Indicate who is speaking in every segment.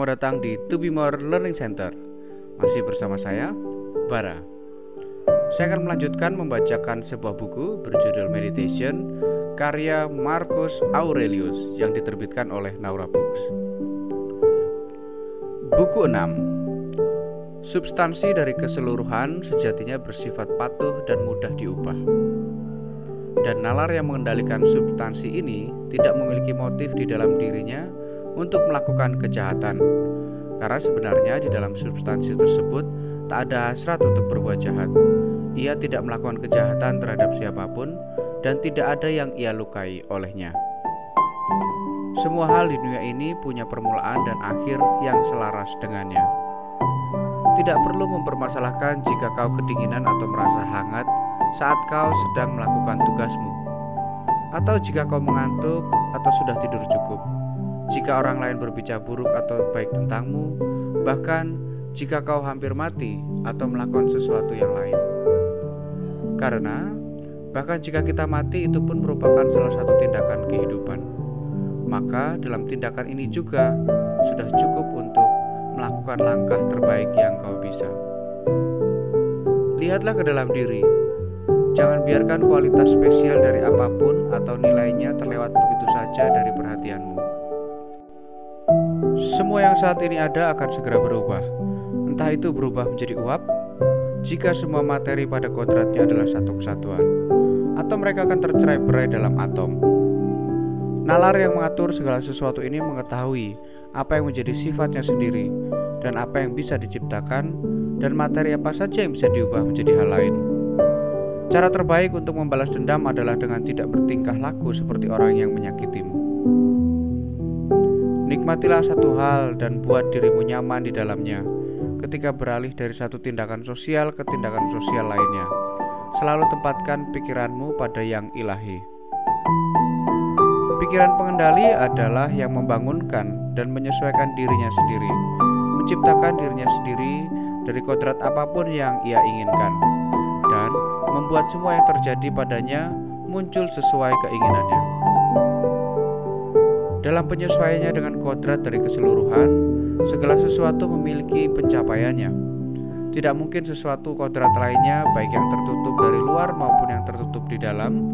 Speaker 1: Selamat datang di To Be More Learning Center. Masih bersama saya, Bara. Saya akan melanjutkan membacakan sebuah buku berjudul Meditation karya Marcus Aurelius yang diterbitkan oleh Naura Books. Buku 6 Substansi dari keseluruhan sejatinya bersifat patuh dan mudah diubah. Dan nalar yang mengendalikan substansi ini tidak memiliki motif di dalam dirinya untuk melakukan kejahatan. Karena sebenarnya di dalam substansi tersebut tak ada hasrat untuk berbuat jahat. Ia tidak melakukan kejahatan terhadap siapa pun dan tidak ada yang ia lukai olehnya. Semua hal di dunia ini punya permulaan dan akhir yang selaras dengannya. Tidak perlu mempermasalahkan jika kau kedinginan atau merasa hangat saat kau sedang melakukan tugasmu, atau jika kau mengantuk atau sudah tidur cukup jika orang lain berbicara buruk atau baik tentangmu, bahkan jika kau hampir mati atau melakukan sesuatu yang lain. Karena bahkan jika kita mati itu pun merupakan salah satu tindakan kehidupan. Maka dalam tindakan ini juga sudah cukup untuk melakukan langkah terbaik yang kau bisa. Lihatlah ke dalam diri. Jangan biarkan kualitas spesial dari apa pun atau nilainya terlewat begitu saja dari perhatianmu. Semua yang saat ini ada akan segera berubah. Entah itu berubah menjadi uap, jika semua materi pada kodratnya adalah satu kesatuan, atau mereka akan tercerai-berai dalam atom. Nalar yang mengatur segala sesuatu ini mengetahui apa yang menjadi sifatnya sendiri dan apa yang bisa diciptakan dan materi apa saja yang bisa diubah menjadi hal lain. Cara terbaik untuk membalas dendam adalah dengan tidak bertingkah laku seperti orang yang menyakitimu. Nikmatilah satu hal dan buat dirimu nyaman di dalamnya ketika beralih dari satu tindakan sosial ke tindakan sosial lainnya. Selalu tempatkan pikiranmu pada yang ilahi. Pikiran pengendali adalah yang membangunkan dan menyesuaikan dirinya sendiri, menciptakan dirinya sendiri dari kodrat apa pun yang ia inginkan, dan membuat semua yang terjadi padanya muncul sesuai keinginannya. Dalam penyesuaiannya dengan kodrat dari keseluruhan, segala sesuatu memiliki pencapaiannya. Tidak mungkin sesuatu kodrat lainnya, baik yang tertutup dari luar maupun yang tertutup di dalam,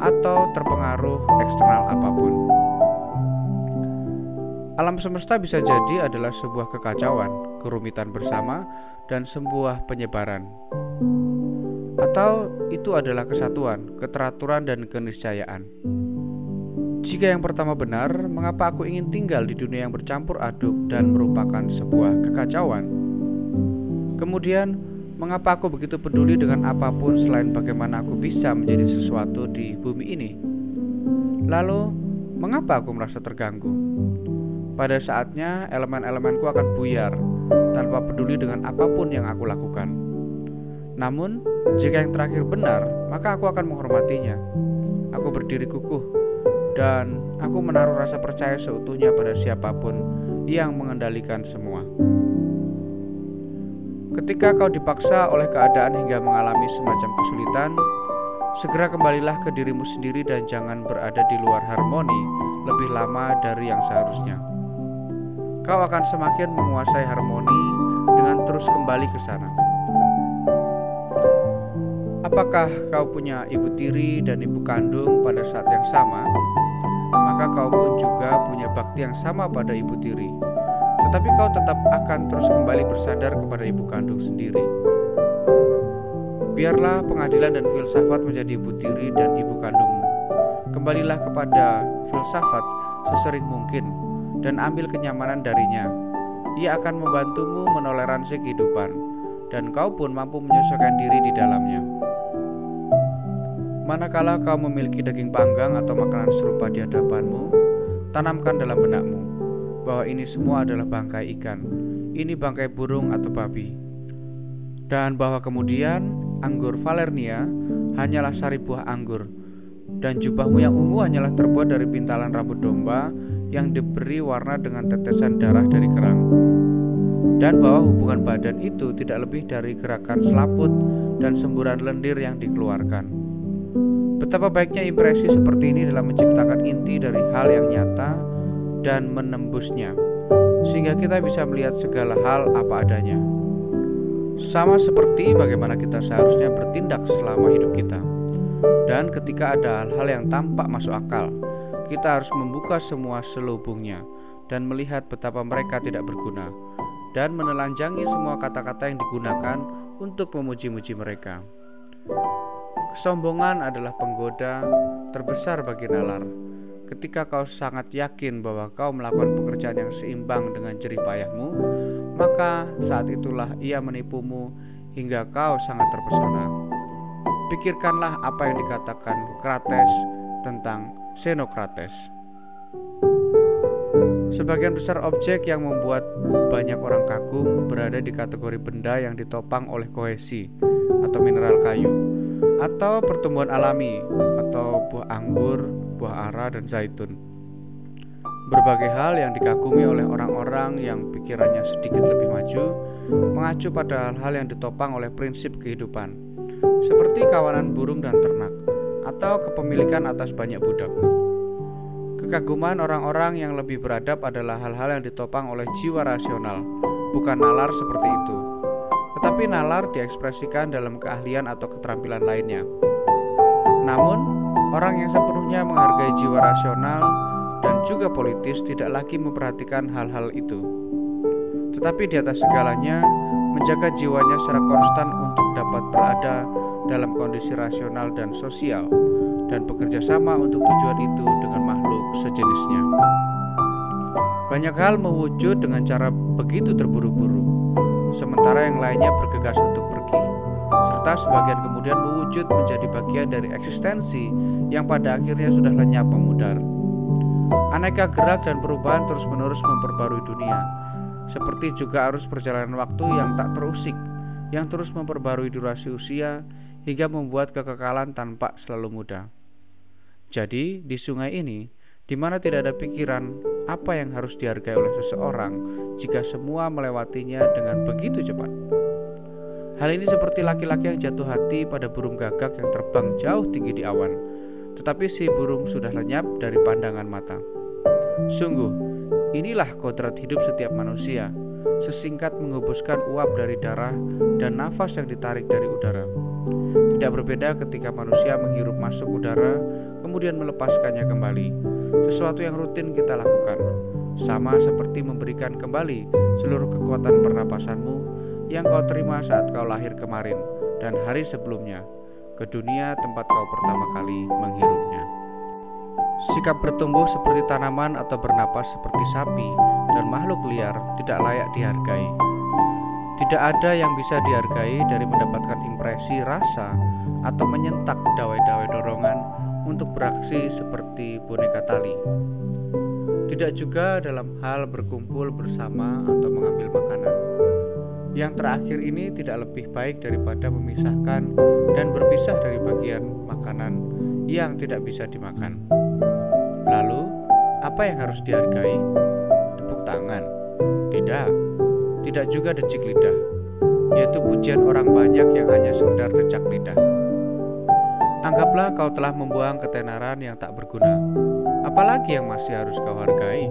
Speaker 1: atau terpengaruh eksternal apa pun. Alam semesta bisa jadi adalah sebuah kekacauan, kerumitan bersama, dan sebuah penyebaran. Atau itu adalah kesatuan, keteraturan, dan keniscayaan. Jika yang pertama benar, mengapa aku ingin tinggal di dunia yang bercampur aduk dan merupakan sebuah kekacauan? Kemudian, mengapa aku begitu peduli dengan apa pun selain bagaimana aku bisa menjadi sesuatu di bumi ini? Lalu, mengapa aku merasa terganggu? Pada saatnya, elemen-elemenku akan buyar tanpa peduli dengan apa pun yang aku lakukan. Namun, jika yang terakhir benar, maka aku akan menghormatinya. Aku berdiri kukuh dan aku menaruh rasa percaya seutuhnya pada siapa pun yang mengendalikan semua. Ketika kau dipaksa oleh keadaan hingga mengalami semacam kesulitan, segera kembalilah ke dirimu sendiri dan jangan berada di luar harmoni lebih lama dari yang seharusnya. Kau akan semakin menguasai harmoni dengan terus kembali ke sana. Apakah kau punya ibu tiri dan ibu kandung pada saat yang sama? Maka kau pun juga punya bakti yang sama pada ibu tiri. Tetapi kau tetap akan terus kembali bersandar kepada ibu kandung sendiri. Biarlah pengadilan dan filsafat menjadi ibu tiri dan ibu kandungmu. Kembalilah kepada filsafat sesering mungkin dan ambil kenyamanan darinya. Ia akan membantumu menoleransi kehidupan dan kau pun mampu menyesuaikan diri di dalamnya. Manakala kau memiliki daging panggang atau makanan serupa di hadapanmu, tanamkan dalam benakmu bahwa ini semua adalah bangkai ikan, ini bangkai burung atau babi, dan bahwa kemudian anggur Valernia hanyalah sari buah anggur, dan jubahmu yang ungu hanyalah terbuat dari pintalan rambut domba yang diberi warna dengan tetesan darah dari kerang, dan bahwa hubungan badan itu tidak lebih dari gerakan selaput dan semburan lendir yang dikeluarkan. Betapa baiknya impresi seperti ini dalam menciptakan inti dari hal yang nyata dan menembusnya. sehingga kita bisa melihat segala hal apa adanya. Sama seperti bagaimana kita seharusnya bertindak selama hidup kita. Dan ketika ada hal-hal yang tampak masuk akal, kita harus membuka semua selubungnya dan melihat betapa mereka tidak berguna dan menelanjangi semua kata-kata yang digunakan untuk memuji-muji mereka. Kesombongan adalah penggoda terbesar bagi nalar. Ketika kau sangat yakin bahwa kau melakukan pekerjaan yang seimbang dengan jerih payahmu, maka saat itulah ia menipumu hingga kau sangat terpesona. Pikirkanlah apa yang dikatakan Krates tentang Xenokrates. Sebagian besar objek yang membuat banyak orang kagum berada di kategori benda yang ditopang oleh kohesi atau mineral kayu atau pertumbuhan alami atau buah anggur, buah ara dan zaitun. Berbagai hal yang dikagumi oleh orang-orang yang pikirannya sedikit lebih maju mengacu pada hal-hal yang ditopang oleh prinsip kehidupan, seperti kawanan burung dan ternak, atau kepemilikan atas banyak budak. Kekaguman orang-orang yang lebih beradab adalah hal-hal yang ditopang oleh jiwa rasional, bukan nalar seperti itu. Tetapi nalar diekspresikan dalam keahlian atau keterampilan lainnya. Namun, orang yang sepenuhnya menghargai jiwa rasional dan juga politis tidak lagi memperhatikan hal-hal itu. Tetapi di atas segalanya, menjaga jiwanya secara konstan untuk dapat berada dalam kondisi rasional dan sosial dan bekerja sama untuk tujuan itu dengan makhluk sejenisnya. Banyak hal mewujud dengan cara begitu terburu-buru, sementara yang lainnya bergegas untuk pergi, serta sebagian kemudian mewujud menjadi bagian dari eksistensi yang pada akhirnya sudah lenyap memudar. Aneka gerak dan perubahan terus-menerus memperbarui dunia, seperti juga arus perjalanan waktu yang tak terusik, yang terus memperbarui durasi usia hingga membuat kekekalan tanpa selalu mudah. Jadi, di sungai ini, di mana tidak ada pikiran apa yang harus dihargai oleh seseorang jika semua melewatinya dengan begitu cepat. Hal ini seperti laki-laki yang jatuh hati pada burung gagak yang terbang jauh tinggi di awan, tetapi si burung sudah lenyap dari pandangan mata. Sungguh, inilah kodrat hidup setiap manusia, sesingkat mengembuskan uap dari darah dan nafas yang ditarik dari udara. Tidak berbeda ketika manusia menghirup masuk udara kemudian melepaskannya kembali. Sesuatu yang rutin kita lakukan, sama seperti memberikan kembali seluruh kekuatan pernapasanmu yang kau terima saat kau lahir kemarin dan hari sebelumnya ke dunia tempat kau pertama kali menghirupnya. Sikap bertumbuh seperti tanaman atau bernapas seperti sapi dan makhluk liar tidak layak dihargai. Tidak ada yang bisa dihargai dari mendapatkan impresi rasa atau menyentak dawai-dawai dorongan untuk beraksi seperti boneka tali. Tidak juga dalam hal berkumpul bersama atau mengambil makanan. Yang terakhir ini tidak lebih baik daripada memisahkan dan berpisah dari bagian makanan yang tidak bisa dimakan. Lalu, apa yang harus dihargai? Tepuk tangan? Tidak. Tidak juga decik lidah, yaitu pujian orang banyak yang hanya sekedar decak lidah. Anggaplah kau telah membuang ketenaran yang tak berguna. Apalagi yang masih harus kau hargai?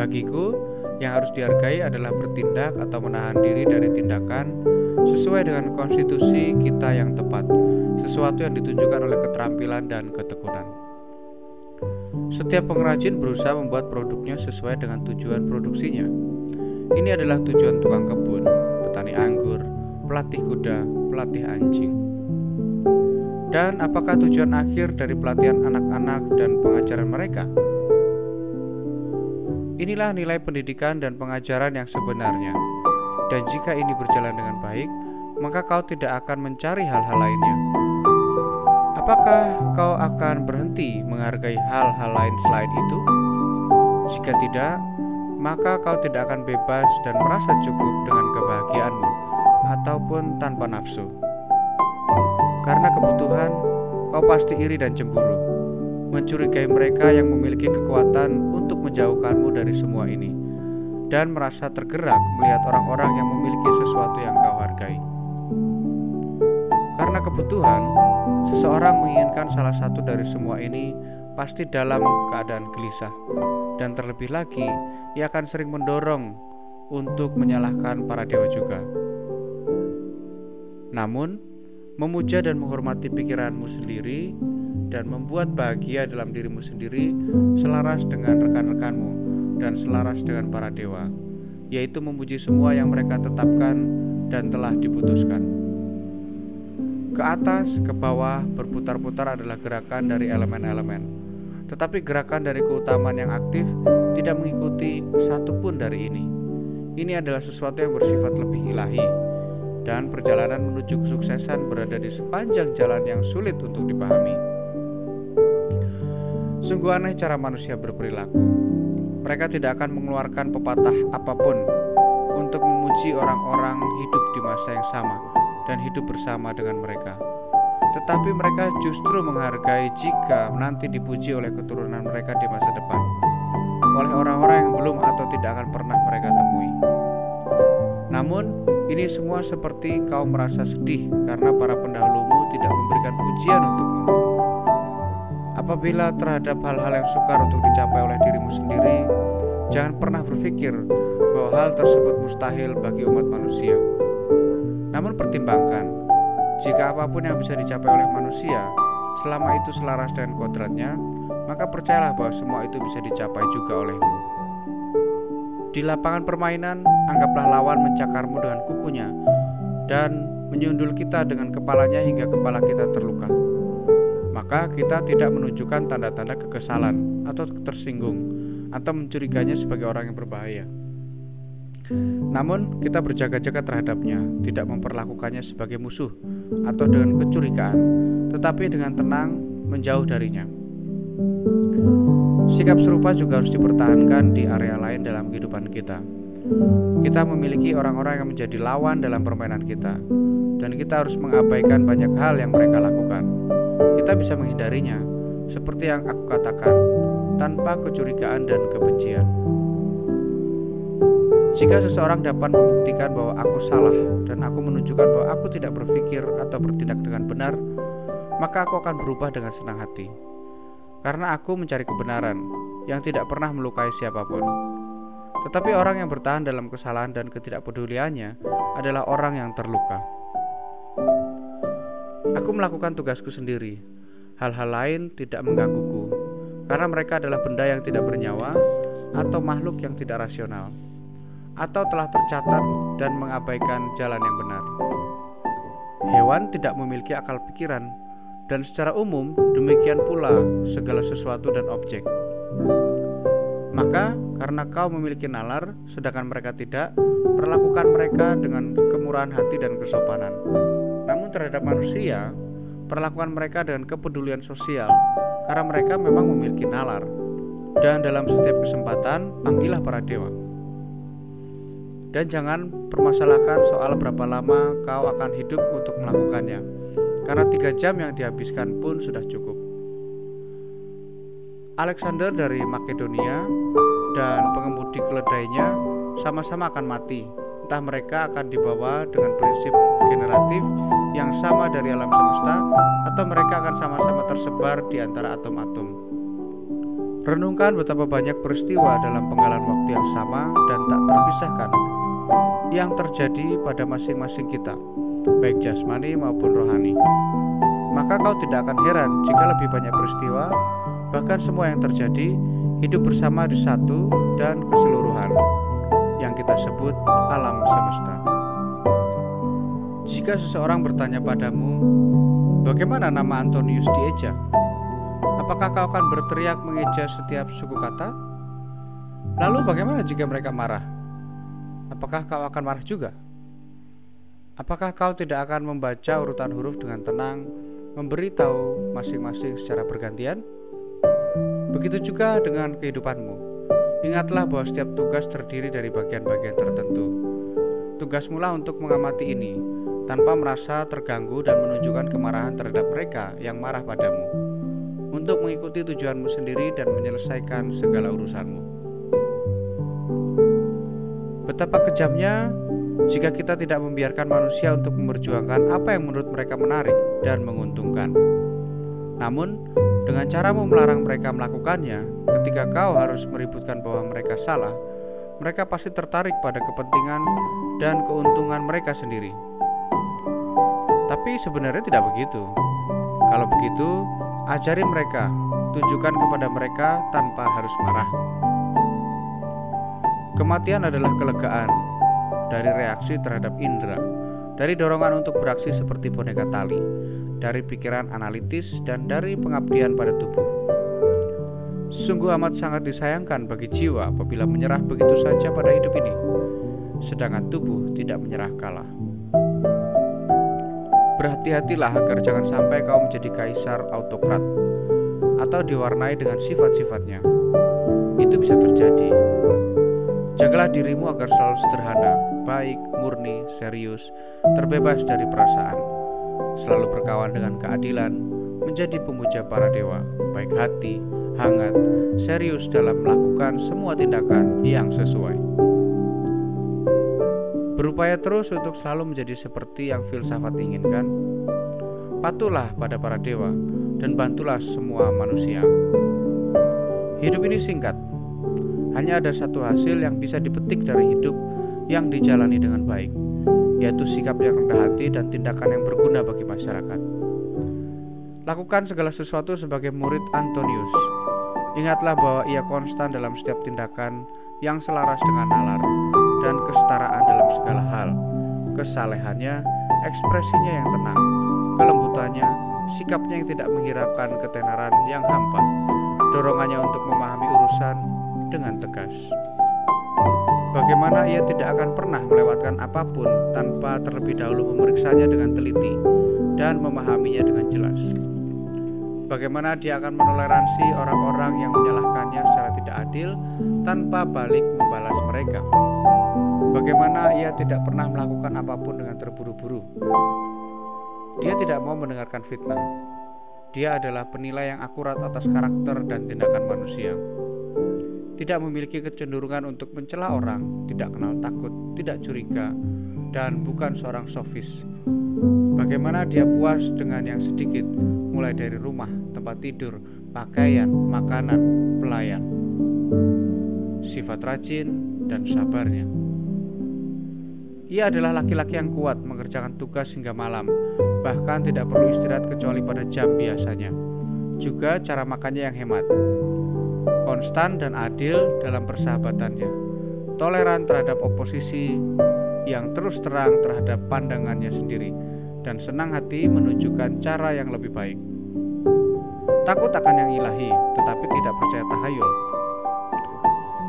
Speaker 1: Bagiku, yang harus dihargai adalah bertindak atau menahan diri dari tindakan sesuai dengan konstitusi kita yang tepat, sesuatu yang ditunjukkan oleh keterampilan dan ketekunan. Setiap pengrajin berusaha membuat produknya sesuai dengan tujuan produksinya. Ini adalah tujuan tukang kebun, petani anggur, pelatih kuda, pelatih anjing. Dan apakah tujuan akhir dari pelatihan anak-anak dan pengajaran mereka? Inilah nilai pendidikan dan pengajaran yang sebenarnya. Dan jika ini berjalan dengan baik, maka kau tidak akan mencari hal-hal lainnya. Apakah kau akan berhenti menghargai hal-hal lain selain itu? Jika tidak, maka kau tidak akan bebas dan merasa cukup dengan kebahagiaanmu ataupun tanpa nafsu. Karena kebutuhan, kau pasti iri dan cemburu, mencurigai mereka yang memiliki kekuatan untuk menjauhkanmu dari semua ini, dan merasa tergerak melihat orang-orang yang memiliki sesuatu yang kau hargai. Karena kebutuhan, seseorang menginginkan salah satu dari semua ini pasti dalam keadaan gelisah, dan terlebih lagi ia akan sering mendorong untuk menyalahkan para dewa juga. Namun, memuja dan menghormati pikiranmu sendiri dan membuat bahagia dalam dirimu sendiri selaras dengan rekan-rekanmu dan selaras dengan para dewa, yaitu memuji semua yang mereka tetapkan dan telah diputuskan. Ke atas, ke bawah, berputar-putar adalah gerakan dari elemen-elemen tetapi gerakan dari keutamaan yang aktif tidak mengikuti satupun dari ini. Ini adalah sesuatu yang bersifat lebih ilahi, dan perjalanan menuju kesuksesan berada di sepanjang jalan yang sulit untuk dipahami. Sungguh aneh cara manusia berperilaku. Mereka tidak akan mengeluarkan pepatah apa pun untuk memuji orang-orang hidup di masa yang sama dan hidup bersama dengan mereka tetapi mereka justru menghargai jika nanti dipuji oleh keturunan mereka di masa depan, oleh orang-orang yang belum atau tidak akan pernah mereka temui. Namun, ini semua seperti kau merasa sedih karena para pendahulumu tidak memberikan pujian untukmu. Apabila terhadap hal-hal yang sukar untuk dicapai oleh dirimu sendiri, jangan pernah berpikir bahwa hal tersebut mustahil bagi umat manusia. Namun pertimbangkan jika apa pun yang bisa dicapai oleh manusia, selama itu selaras dengan kodratnya, maka percayalah bahwa semua itu bisa dicapai juga olehmu. Di lapangan permainan, anggaplah lawan mencakarmu dengan kukunya dan menyundul kita dengan kepalanya hingga kepala kita terluka. Maka kita tidak menunjukkan tanda-tanda kekesalan atau tersinggung atau mencurigainya sebagai orang yang berbahaya. Namun, kita berjaga-jaga terhadapnya, tidak memperlakukannya sebagai musuh atau dengan kecurigaan, tetapi dengan tenang menjauh darinya. Sikap serupa juga harus dipertahankan di area lain dalam kehidupan kita. Kita memiliki orang-orang yang menjadi lawan dalam permainan kita, dan kita harus mengabaikan banyak hal yang mereka lakukan. Kita bisa menghindarinya, seperti yang aku katakan, tanpa kecurigaan dan kebencian. Jika seseorang dapat membuktikan bahwa aku salah dan aku menunjukkan bahwa aku tidak berpikir atau bertindak dengan benar, maka aku akan berubah dengan senang hati. Karena aku mencari kebenaran yang tidak pernah melukai siapa pun. Tetapi orang yang bertahan dalam kesalahan dan ketidakpeduliannya adalah orang yang terluka. Aku melakukan tugasku sendiri. Hal-hal lain tidak menggangguku, karena mereka adalah benda yang tidak bernyawa atau makhluk yang tidak rasional atau telah tercatat dan mengabaikan jalan yang benar. Hewan tidak memiliki akal pikiran, dan secara umum demikian pula segala sesuatu dan objek. Maka, karena kau memiliki nalar, sedangkan mereka tidak, perlakukan mereka dengan kemurahan hati dan kesopanan. Namun, terhadap manusia, perlakukan mereka dengan kepedulian sosial, karena mereka memang memiliki nalar. Dan dalam setiap kesempatan, panggillah para dewa dan jangan permasalahkan soal berapa lama kau akan hidup untuk melakukannya karena tiga jam yang dihabiskan pun sudah cukup. Alexander dari Makedonia dan pengemudi keledainya sama-sama akan mati. Entah mereka akan dibawa dengan prinsip generatif yang sama dari alam semesta atau mereka akan sama-sama tersebar di antara atom-atom. Renungkan betapa banyak peristiwa dalam penggalan waktu yang sama dan tak terpisahkan yang terjadi pada masing-masing kita, baik jasmani maupun rohani. Maka kau tidak akan heran jika lebih banyak peristiwa, bahkan semua yang terjadi, hidup bersama di satu dan keseluruhan, yang kita sebut alam semesta. Jika seseorang bertanya padamu, bagaimana nama Antonius dieja? Apakah kau akan berteriak mengeja setiap suku kata? Lalu bagaimana jika mereka marah? apakah kau akan marah juga? Apakah kau tidak akan membaca urutan huruf dengan tenang, memberitahu masing-masing secara bergantian? Begitu juga dengan kehidupanmu. Ingatlah bahwa setiap tugas terdiri dari bagian-bagian tertentu. Tugasmu lah untuk mengamati ini, tanpa merasa terganggu dan menunjukkan kemarahan terhadap mereka yang marah padamu, untuk mengikuti tujuanmu sendiri dan menyelesaikan segala urusanmu. Betapa kejamnya jika kita tidak membiarkan manusia untuk memperjuangkan apa yang menurut mereka menarik dan menguntungkan. Namun, dengan caramu melarang mereka melakukannya, ketika kau harus meributkan bahwa mereka salah, mereka pasti tertarik pada kepentingan dan keuntungan mereka sendiri. Tapi sebenarnya tidak begitu. Kalau begitu, ajari mereka, tunjukkan kepada mereka tanpa harus marah. Kematian adalah kelegaan dari reaksi terhadap indera, dari dorongan untuk beraksi seperti boneka tali, dari pikiran analitis, dan dari pengabdian pada tubuh. Sungguh amat sangat disayangkan bagi jiwa apabila menyerah begitu saja pada hidup ini, sedangkan tubuh tidak menyerah kalah. Berhati-hatilah agar jangan sampai kau menjadi kaisar autokrat atau diwarnai dengan sifat-sifatnya. Itu bisa terjadi. Jagalah dirimu agar selalu sederhana, baik, murni, serius, terbebas dari perasaan selalu berkawan dengan keadilan, menjadi pemuja para dewa, baik hati, hangat, serius dalam melakukan semua tindakan yang sesuai. Berupaya terus untuk selalu menjadi seperti yang filsafat inginkan. Patulah pada para dewa dan bantulah semua manusia. Hidup ini singkat. Hanya ada satu hasil yang bisa dipetik dari hidup yang dijalani dengan baik yaitu sikap yang rendah hati dan tindakan yang berguna bagi masyarakat. Lakukan segala sesuatu sebagai murid Antonius. Ingatlah bahwa ia konstan dalam setiap tindakan yang selaras dengan nalar dan kesetaraan dalam segala hal. Kesalehannya, ekspresinya yang tenang, kelembutannya, sikapnya yang tidak menghiraukan ketenaran yang hampa, dorongannya untuk memahami urusan dengan tegas. Bagaimana ia tidak akan pernah melewatkan apa pun tanpa terlebih dahulu memeriksanya dengan teliti dan memahaminya dengan jelas. Bagaimana dia akan menoleransi orang-orang yang menyalahkannya secara tidak adil tanpa balik membalas mereka. Bagaimana ia tidak pernah melakukan apa pun dengan terburu-buru. Dia tidak mau mendengarkan fitnah. Dia adalah penilai yang akurat atas karakter dan tindakan manusia tidak memiliki kecenderungan untuk mencela orang, tidak kenal takut, tidak curiga, dan bukan seorang sofis. Bagaimana dia puas dengan yang sedikit, mulai dari rumah, tempat tidur, pakaian, makanan, pelayan. Sifat rajin dan sabarnya. Ia adalah laki-laki yang kuat mengerjakan tugas hingga malam, bahkan tidak perlu istirahat kecuali pada jam biasanya. Juga cara makannya yang hemat, konstan dan adil dalam persahabatannya, toleran terhadap oposisi yang terus terang terhadap pandangannya sendiri, dan senang hati menunjukkan cara yang lebih baik. Takut akan yang ilahi, tetapi tidak percaya tahayul.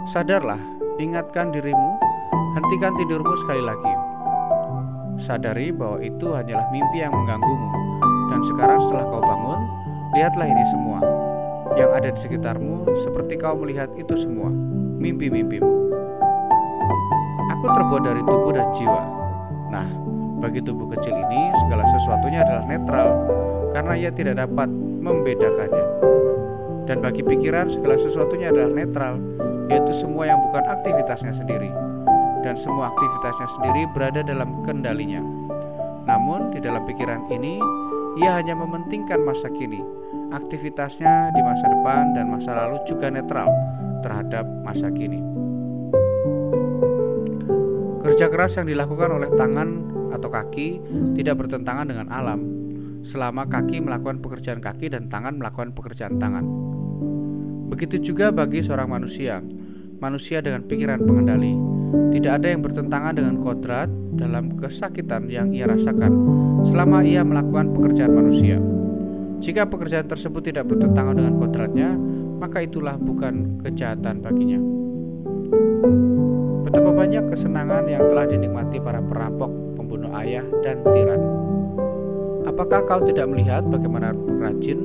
Speaker 1: Sadarlah, ingatkan dirimu, hentikan tidurmu sekali lagi. Sadari bahwa itu hanyalah mimpi yang mengganggumu, dan sekarang setelah kau bangun, lihatlah ini semua yang ada di sekitarmu seperti kau melihat itu semua, mimpi-mimpimu. Aku terbuat dari tubuh dan jiwa. Nah, bagi tubuh kecil ini segala sesuatunya adalah netral karena ia tidak dapat membedakannya. Dan bagi pikiran segala sesuatunya adalah netral, yaitu semua yang bukan aktivitasnya sendiri. Dan semua aktivitasnya sendiri berada dalam kendalinya. Namun di dalam pikiran ini ia hanya mementingkan masa kini, aktivitasnya di masa depan dan masa lalu juga netral terhadap masa kini. Kerja keras yang dilakukan oleh tangan atau kaki tidak bertentangan dengan alam, selama kaki melakukan pekerjaan kaki dan tangan melakukan pekerjaan tangan. Begitu juga bagi seorang manusia, manusia dengan pikiran pengendali. Tidak ada yang bertentangan dengan kodrat dalam kesakitan yang ia rasakan selama ia melakukan pekerjaan manusia. Jika pekerjaan tersebut tidak bertentangan dengan kodratnya, maka itulah bukan kejahatan baginya. Betapa banyak kesenangan yang telah dinikmati para perampok, pembunuh ayah, dan tiran. Apakah kau tidak melihat bagaimana rajin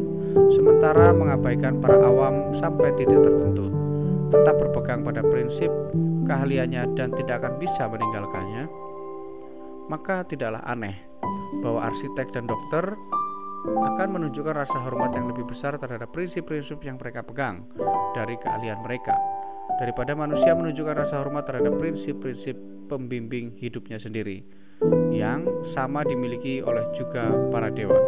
Speaker 1: sementara mengabaikan para awam sampai titik tertentu, tetap berpegang pada prinsip keahliannya dan tidak akan bisa meninggalkannya? Maka tidaklah aneh bahwa arsitek dan dokter akan menunjukkan rasa hormat yang lebih besar terhadap prinsip-prinsip yang mereka pegang dari keahlian mereka daripada manusia menunjukkan rasa hormat terhadap prinsip-prinsip pembimbing hidupnya sendiri yang sama dimiliki oleh juga para dewa.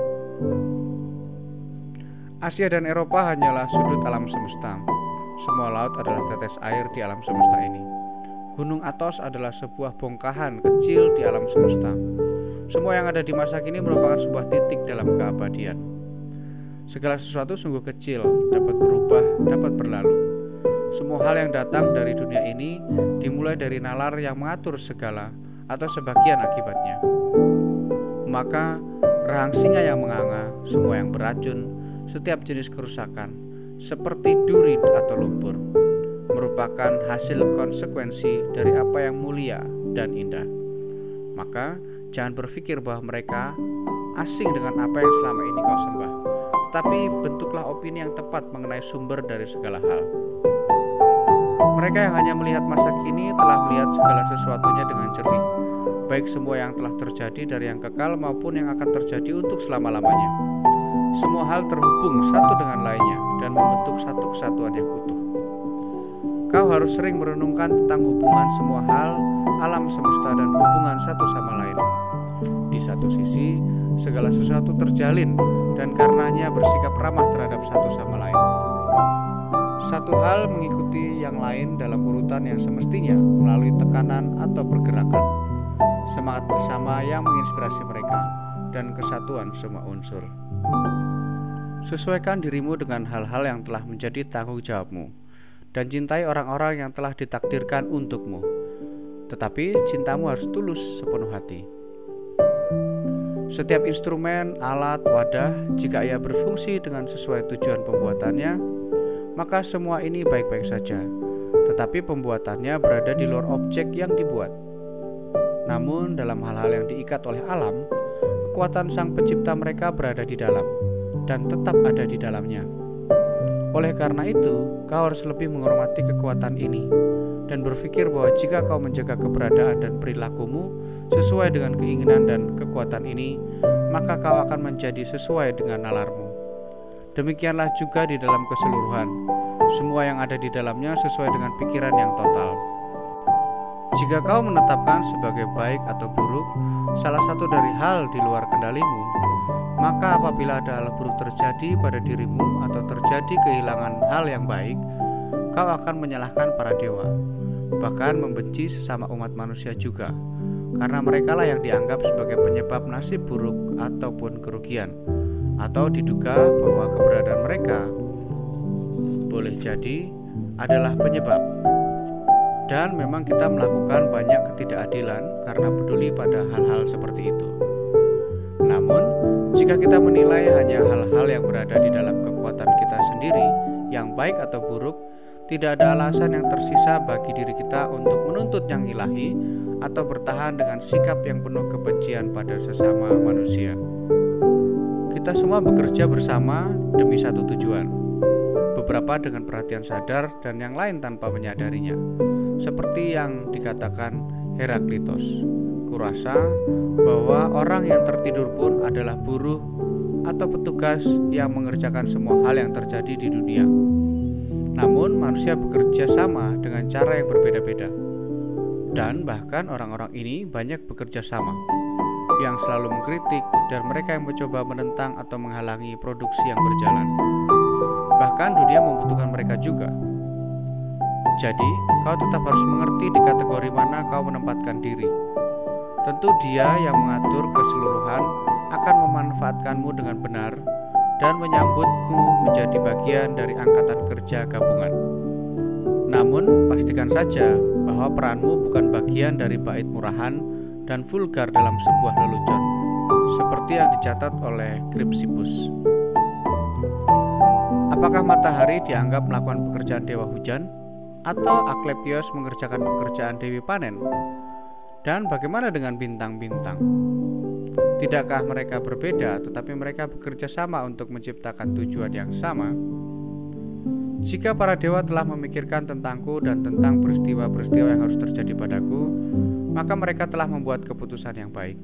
Speaker 1: Asia dan Eropa hanyalah sudut alam semesta. Semua laut adalah tetes air di alam semesta ini. Gunung Atos adalah sebuah bongkahan kecil di alam semesta. Semua yang ada di masa kini merupakan sebuah titik dalam keabadian. Segala sesuatu sungguh kecil, dapat berubah, dapat berlalu. Semua hal yang datang dari dunia ini dimulai dari nalar yang mengatur segala atau sebagian akibatnya. Maka rahang singa yang menganga, semua yang beracun, setiap jenis kerusakan, seperti duri atau lumpur, merupakan hasil konsekuensi dari apa yang mulia dan indah. Maka, jangan berpikir bahwa mereka asing dengan apa yang selama ini kau sembah, tetapi bentuklah opini yang tepat mengenai sumber dari segala hal. Mereka yang hanya melihat masa kini telah melihat segala sesuatunya dengan jernih, baik semua yang telah terjadi dari yang kekal maupun yang akan terjadi untuk selama-lamanya. Semua hal terhubung satu dengan lainnya dan membentuk satu kesatuan yang utuh. Kau harus sering merenungkan tentang hubungan semua hal, alam semesta dan hubungan satu sama lain. Di satu sisi, segala sesuatu terjalin dan karenanya bersikap ramah terhadap satu sama lain. Satu hal mengikuti yang lain dalam urutan yang semestinya melalui tekanan atau pergerakan. Semangat bersama yang menginspirasi mereka dan kesatuan semua unsur. Sesuaikan dirimu dengan hal-hal yang telah menjadi tanggung jawabmu dan cintai orang-orang yang telah ditakdirkan untukmu. Tetapi cintamu harus tulus sepenuh hati. Setiap instrumen, alat, wadah, jika ia berfungsi dengan sesuai tujuan pembuatannya, maka semua ini baik-baik saja. Tetapi pembuatannya berada di luar objek yang dibuat. Namun, dalam hal-hal yang diikat oleh alam, kekuatan Sang Pencipta mereka berada di dalam dan tetap ada di dalamnya. Oleh karena itu, kau harus lebih menghormati kekuatan ini dan berpikir bahwa jika kau menjaga keberadaan dan perilakumu sesuai dengan keinginan dan kekuatan ini, maka kau akan menjadi sesuai dengan nalarmu. Demikianlah juga di dalam keseluruhan, semua yang ada di dalamnya sesuai dengan pikiran yang total. Jika kau menetapkan sebagai baik atau buruk salah satu dari hal di luar kendalimu, maka apabila ada hal buruk terjadi pada dirimu atau terjadi kehilangan hal yang baik, kau akan menyalahkan para dewa, bahkan membenci sesama umat manusia juga, karena merekalah yang dianggap sebagai penyebab nasib buruk ataupun kerugian, atau diduga bahwa keberadaan mereka boleh jadi adalah penyebab dan memang kita melakukan banyak ketidakadilan karena peduli pada hal-hal seperti itu. Namun, jika kita menilai hanya hal-hal yang berada di dalam kekuatan kita sendiri, yang baik atau buruk, tidak ada alasan yang tersisa bagi diri kita untuk menuntut yang ilahi atau bertahan dengan sikap yang penuh kebencian pada sesama manusia. Kita semua bekerja bersama demi satu tujuan, beberapa dengan perhatian sadar dan yang lain tanpa menyadarinya seperti yang dikatakan Heraklitos. Kurasa bahwa orang yang tertidur pun adalah buruh atau petugas yang mengerjakan semua hal yang terjadi di dunia. Namun, manusia bekerja sama dengan cara yang berbeda-beda, dan bahkan orang-orang ini banyak bekerja sama, yang selalu mengkritik, dan mereka yang mencoba menentang atau menghalangi produksi yang berjalan. Bahkan, dunia membutuhkan mereka juga jadi, kau tetap harus mengerti di kategori mana kau menempatkan diri. Tentu dia yang mengatur keseluruhan akan memanfaatkanmu dengan benar dan menyambutmu menjadi bagian dari angkatan kerja gabungan. Namun, pastikan saja bahwa peranmu bukan bagian dari bait murahan dan vulgar dalam sebuah lelucon, seperti yang dicatat oleh Kripsipus. Apakah matahari dianggap melakukan pekerjaan dewa hujan? atau Aklepios mengerjakan pekerjaan Dewi Panen? Dan bagaimana dengan bintang-bintang? Tidakkah mereka berbeda, tetapi mereka bekerja sama untuk menciptakan tujuan yang sama? Jika para dewa telah memikirkan tentangku dan tentang peristiwa-peristiwa yang harus terjadi padaku, maka mereka telah membuat keputusan yang baik.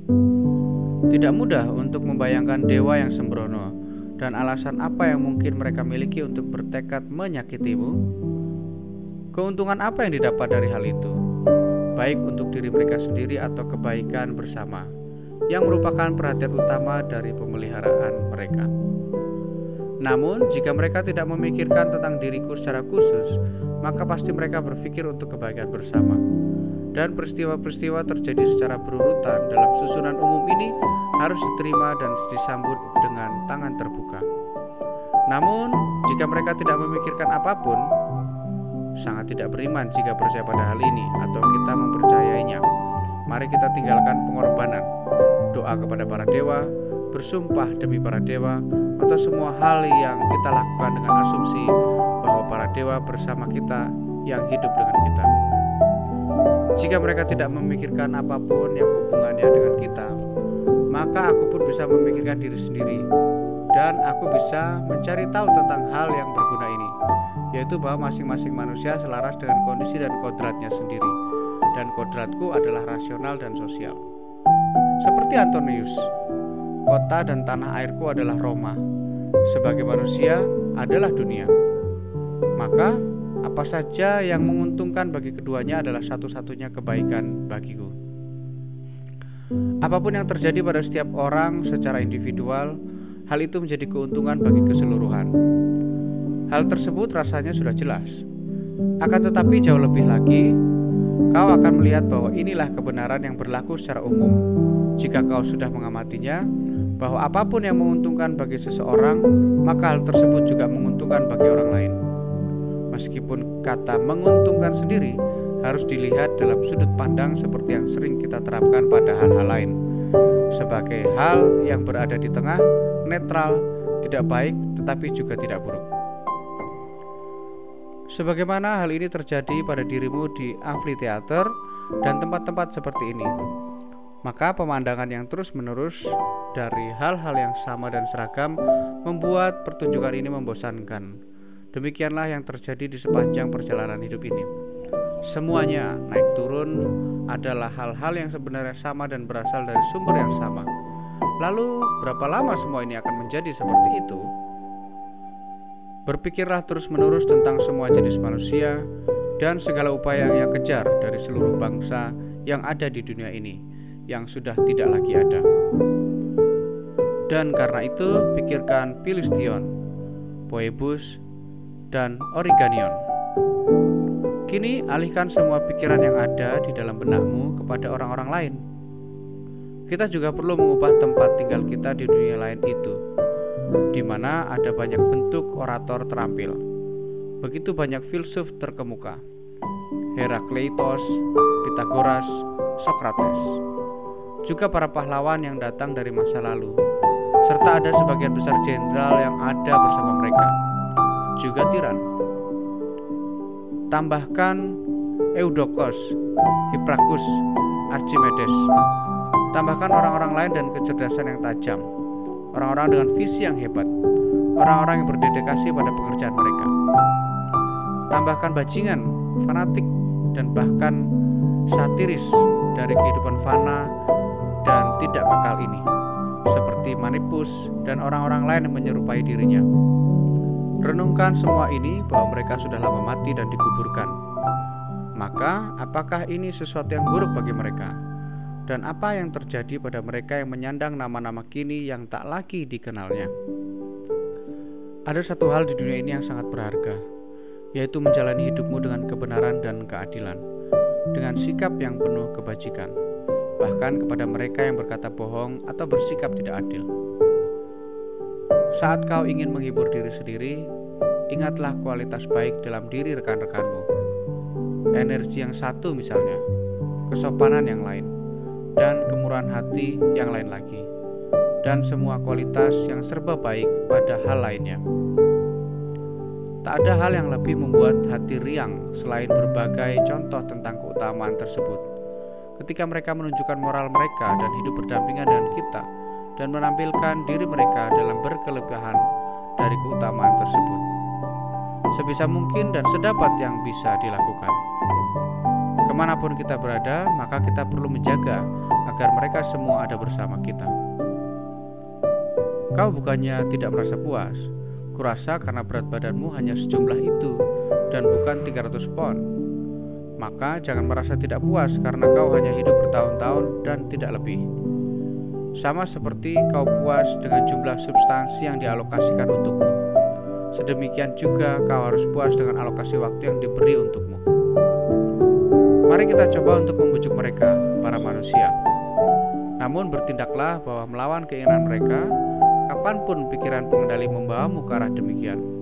Speaker 1: Tidak mudah untuk membayangkan dewa yang sembrono dan alasan apa yang mungkin mereka miliki untuk bertekad menyakitimu Keuntungan apa yang didapat dari hal itu? Baik untuk diri mereka sendiri atau kebaikan bersama, yang merupakan perhatian utama dari pemeliharaan mereka. Namun, jika mereka tidak memikirkan tentang diriku secara khusus, maka pasti mereka berpikir untuk kebaikan bersama. Dan peristiwa-peristiwa terjadi secara berurutan dalam susunan umum ini harus diterima dan disambut dengan tangan terbuka. Namun, jika mereka tidak memikirkan apa pun, sangat tidak beriman jika percaya pada hal ini atau kita mempercayainya. Mari kita tinggalkan pengorbanan, doa kepada para dewa, bersumpah demi para dewa, atau semua hal yang kita lakukan dengan asumsi bahwa para dewa bersama kita yang hidup dengan kita. Jika mereka tidak memikirkan apa pun yang hubungannya dengan kita, maka aku pun bisa memikirkan diri sendiri dan aku bisa mencari tahu tentang hal yang berguna ini, yaitu bahwa masing-masing manusia selaras dengan kondisi dan kodratnya sendiri, dan kodratku adalah rasional dan sosial. Seperti Antonius, kota dan tanah airku adalah Roma, sebagai manusia adalah dunia. Maka, apa saja yang menguntungkan bagi keduanya adalah satu-satunya kebaikan bagiku. Apa pun yang terjadi pada setiap orang secara individual, hal itu menjadi keuntungan bagi keseluruhan. Hal tersebut rasanya sudah jelas. Akan tetapi jauh lebih lagi, kau akan melihat bahwa inilah kebenaran yang berlaku secara umum. Jika kau sudah mengamatinya, bahwa apa pun yang menguntungkan bagi seseorang, maka hal tersebut juga menguntungkan bagi orang lain. Meskipun kata menguntungkan sendiri harus dilihat dalam sudut pandang seperti yang sering kita terapkan pada hal-hal lain, sebagai hal yang berada di tengah, netral, tidak baik, tetapi juga tidak buruk. Sebagaimana hal ini terjadi pada dirimu di amfiteater dan tempat-tempat seperti ini, maka pemandangan yang terus-menerus dari hal-hal yang sama dan seragam membuat pertunjukan ini membosankan. Demikianlah yang terjadi di sepanjang perjalanan hidup ini. Semuanya naik turun adalah hal-hal yang sebenarnya sama dan berasal dari sumber yang sama. Lalu, berapa lama semua ini akan menjadi seperti itu? Berpikirlah terus-menerus tentang semua jenis manusia dan segala upaya yang ia kejar dari seluruh bangsa yang ada di dunia ini yang sudah tidak lagi ada. Dan karena itu, pikirkan Filistion, Poebus, dan Origanion. Kini alihkan semua pikiran yang ada di dalam benakmu kepada orang-orang lain. Kita juga perlu mengubah tempat tinggal kita di dunia lain itu, di mana ada banyak bentuk orator terampil. Begitu banyak filsuf terkemuka. Herakleitos, Pitagoras, Socrates juga para pahlawan yang datang dari masa lalu, serta ada sebagian besar jenderal yang ada bersama mereka, juga tiran. Tambahkan Eudokos, Hiprakus, Archimedes. Tambahkan orang-orang lain dan kecerdasan yang tajam, orang-orang dengan visi yang hebat, orang-orang yang berdedikasi pada pekerjaan mereka. Tambahkan bajingan, fanatik, dan bahkan satiris dari kehidupan fana tidak kekal ini, seperti Manipus dan orang-orang lain yang menyerupai dirinya. Renungkan semua ini bahwa mereka sudah lama mati dan dikuburkan. Maka, apakah ini sesuatu yang buruk bagi mereka? Dan apa yang terjadi pada mereka yang menyandang nama-nama kini yang tak lagi dikenalnya? Ada satu hal di dunia ini yang sangat berharga, yaitu menjalani hidupmu dengan kebenaran dan keadilan, dengan sikap yang penuh kebajikan bahkan kepada mereka yang berkata bohong atau bersikap tidak adil. Saat kau ingin menghibur diri sendiri, ingatlah kualitas baik dalam diri rekan-rekanmu. Energi yang satu misalnya, kesopanan yang lain, dan kemurahan hati yang lain lagi, dan semua kualitas yang serba baik pada hal lainnya. Tak ada hal yang lebih membuat hati riang selain berbagai contoh tentang keutamaan tersebut ketika mereka menunjukkan moral mereka dan hidup berdampingan dengan kita dan menampilkan diri mereka dalam berkelebihan dari keutamaan tersebut. Sebisa mungkin dan sedapat yang bisa dilakukan. Ke mana pun kita berada, maka kita perlu menjaga agar mereka semua ada bersama kita. Kau bukannya tidak merasa puas, kurasa karena berat badanmu hanya sejumlah itu dan bukan 300 pon maka jangan merasa tidak puas karena kau hanya hidup bertahun-tahun dan tidak lebih. Sama seperti kau puas dengan jumlah substansi yang dialokasikan untukmu. Sedemikian juga kau harus puas dengan alokasi waktu yang diberi untukmu. Mari kita coba untuk membujuk mereka, para manusia. Namun bertindaklah bahwa melawan keinginan mereka, kapan pun pikiran pengendali membawamu ke arah demikian.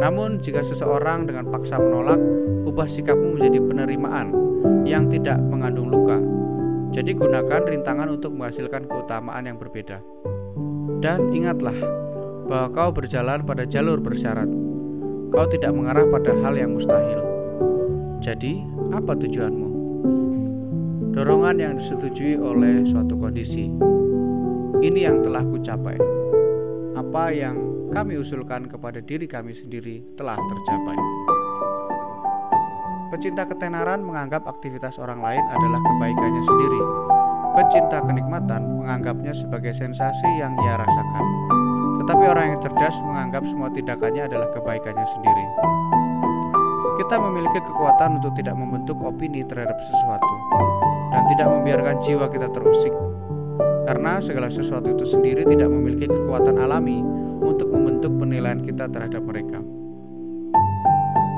Speaker 1: Namun jika seseorang dengan paksa menolak, ubah sikapmu menjadi penerimaan yang tidak mengandung luka. Jadi gunakan rintangan untuk menghasilkan keutamaan yang berbeda. Dan ingatlah bahwa kau berjalan pada jalur bersyarat. Kau tidak mengarah pada hal yang mustahil. Jadi, apa tujuanmu? Dorongan yang disetujui oleh suatu kondisi. Ini yang telah kucapai. Apa yang kami usulkan kepada diri kami sendiri telah tercapai. Pecinta ketenaran menganggap aktivitas orang lain adalah kebaikannya sendiri. Pecinta kenikmatan menganggapnya sebagai sensasi yang ia rasakan. Tetapi orang yang cerdas menganggap semua tindakannya adalah kebaikannya sendiri. Kita memiliki kekuatan untuk tidak membentuk opini terhadap sesuatu dan tidak membiarkan jiwa kita terusik. Karena segala sesuatu itu sendiri tidak memiliki kekuatan alami penilaian kita terhadap mereka.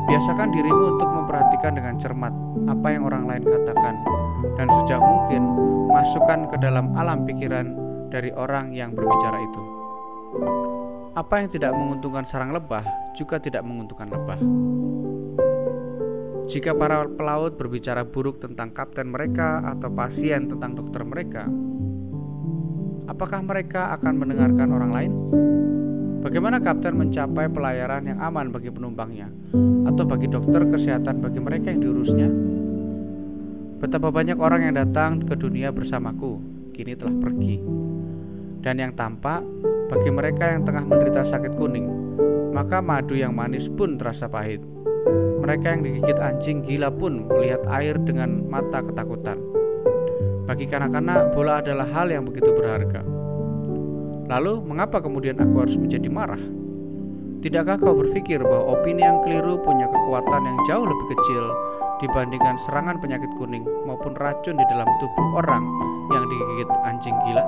Speaker 1: Biasakan dirimu untuk memperhatikan dengan cermat apa yang orang lain katakan dan sejauh mungkin masukkan ke dalam alam pikiran dari orang yang berbicara itu. Apa yang tidak menguntungkan sarang lebah juga tidak menguntungkan lebah. Jika para pelaut berbicara buruk tentang kapten mereka atau pasien tentang dokter mereka, apakah mereka akan mendengarkan orang lain? Bagaimana kapten mencapai pelayaran yang aman bagi penumpangnya atau bagi dokter kesehatan bagi mereka yang diurusnya? Betapa banyak orang yang datang ke dunia bersamaku kini telah pergi. Dan yang tampak bagi mereka yang tengah menderita sakit kuning, maka madu yang manis pun terasa pahit. Mereka yang digigit anjing gila pun melihat air dengan mata ketakutan. Bagi kanak-kanak, bola adalah hal yang begitu berharga. Lalu, mengapa kemudian aku harus menjadi marah? Tidakkah kau berpikir bahwa opini yang keliru punya kekuatan yang jauh lebih kecil dibandingkan serangan penyakit kuning maupun racun di dalam tubuh orang yang digigit anjing gila?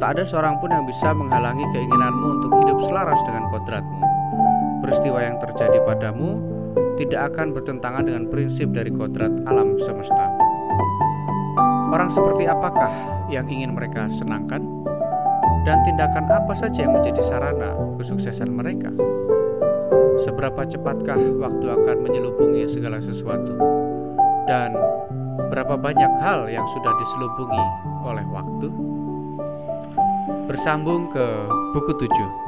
Speaker 1: Tak ada seorang pun yang bisa menghalangi keinginanmu untuk hidup selaras dengan kodratmu peristiwa yang terjadi padamu tidak akan bertentangan dengan prinsip dari kodrat alam semesta. Orang seperti apakah yang ingin mereka senangkan? Dan tindakan apa saja yang menjadi sarana kesuksesan mereka? Seberapa cepatkah waktu akan menyelubungi segala sesuatu? Dan berapa banyak hal yang sudah diselubungi oleh waktu? Bersambung ke buku 7